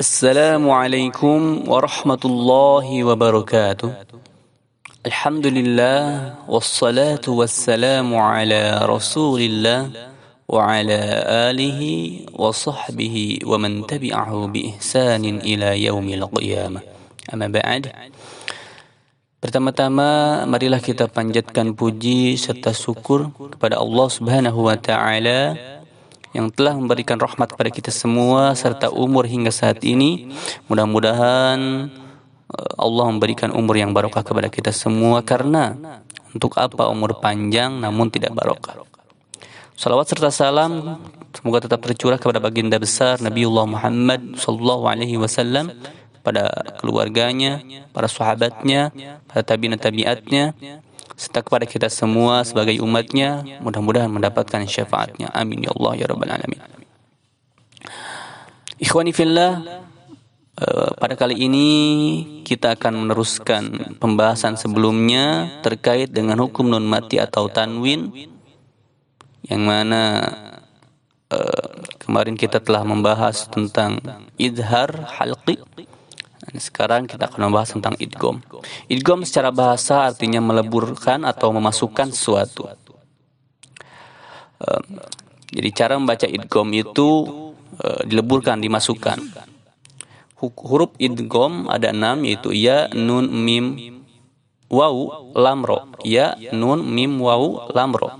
السلام عليكم ورحمة الله وبركاته. الحمد لله والصلاة والسلام على رسول الله وعلى آله وصحبه ومن تبعه بإحسان إلى يوم القيامة. أما بعد Pertama-tama marilah kita panjatkan puji serta syukur kepada Allah Subhanahu wa taala yang telah memberikan rahmat kepada kita semua serta umur hingga saat ini. Mudah-mudahan eh, Allah memberikan umur yang barokah kepada kita semua karena untuk apa umur panjang namun tidak barokah. Salawat serta salam semoga tetap tercurah kepada baginda besar Nabiullah Muhammad sallallahu alaihi wasallam pada keluarganya, para sahabatnya, para tabi'in tabi'atnya, serta kepada kita semua sebagai umatnya, mudah-mudahan mendapatkan syafaatnya. Amin ya Allah ya Rabbal Alamin. Ikhwani fillah, eh, pada kali ini kita akan meneruskan pembahasan sebelumnya terkait dengan hukum nun mati atau tanwin yang mana uh, kemarin kita telah membahas tentang idhar halqi sekarang kita akan membahas tentang idgom. Idgom secara bahasa artinya meleburkan atau memasukkan sesuatu. Jadi cara membaca idgom itu uh, dileburkan, dimasukkan. Huruf idgom ada enam yaitu ya, nun, mim, waw, lamro. Ya, nun, mim, waw, lamro.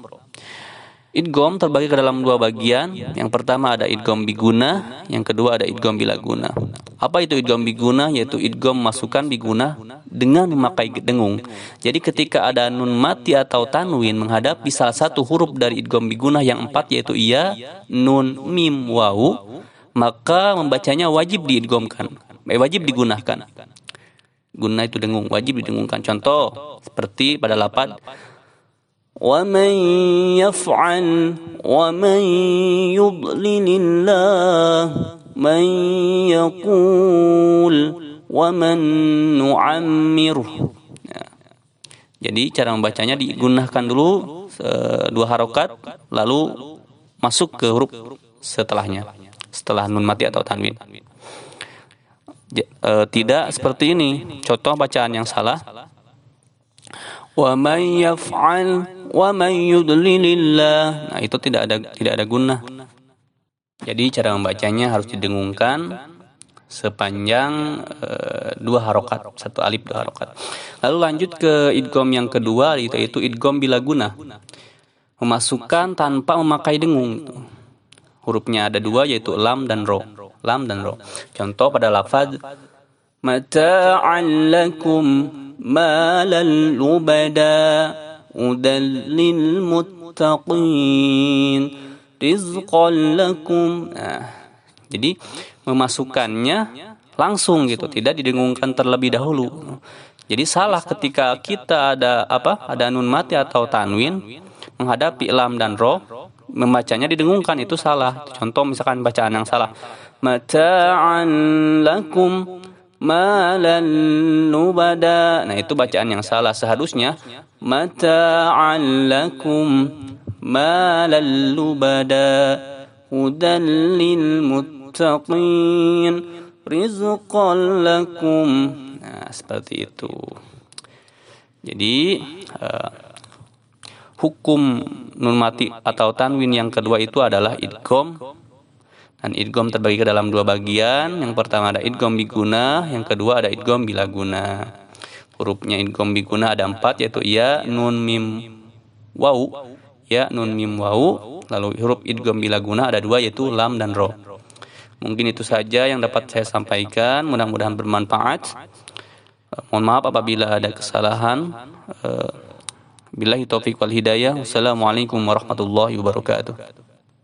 Idgom terbagi ke dalam dua bagian. Yang pertama ada idgom biguna, yang kedua ada idgom bilaguna. Apa itu idgom biguna? Yaitu idgom masukkan biguna dengan memakai dengung. Jadi ketika ada nun mati atau tanwin menghadapi salah satu huruf dari idgom biguna yang empat yaitu iya, nun, mim, wawu, maka membacanya wajib diidgomkan, eh, wajib digunakan. Guna itu dengung, wajib didengungkan. Contoh seperti pada lapat ومن يفعل ومن يضلل الله من يقول ومن نعمره jadi cara membacanya digunakan dulu dua harokat lalu masuk ke huruf setelahnya setelah nun mati atau tanwin tidak seperti ini contoh bacaan yang salah wa man yaf'al wa may yudlilillah. Nah, itu tidak ada tidak ada guna. Jadi cara membacanya harus didengungkan sepanjang uh, dua harokat, satu alif dua harokat. Lalu lanjut ke idgom yang kedua yaitu idgom bila guna. Memasukkan tanpa memakai dengung. Hurufnya ada dua yaitu lam dan ro. Lam dan ro. Contoh pada lafaz mata'an lakum malal lubada هدى للمتقين رزقا لكم nah, jadi memasukkannya langsung gitu tidak didengungkan terlebih dahulu jadi salah ketika kita ada apa ada nun mati atau tanwin menghadapi lam dan roh membacanya didengungkan itu salah contoh misalkan bacaan yang salah mata'an lakum malan nubada. Nah, itu bacaan yang salah. Seharusnya lakum malan nubada hudan lil muttaqin rizqan lakum. Nah, seperti itu. Jadi uh, hukum nun mati atau tanwin yang kedua itu adalah idgham dan idgom terbagi ke dalam dua bagian. Yang pertama ada idgom biguna, yang kedua ada idgom bilaguna. Hurufnya idgom biguna ada empat yaitu ya, nun, mim, wau. Ya, nun, mim, wau. Lalu huruf idgom bilaguna ada dua yaitu lam dan ro. Mungkin itu saja yang dapat saya sampaikan. Mudah-mudahan bermanfaat. Uh, mohon maaf apabila ada kesalahan. Uh, Billahi taufiq wal hidayah. Wassalamualaikum warahmatullahi wabarakatuh.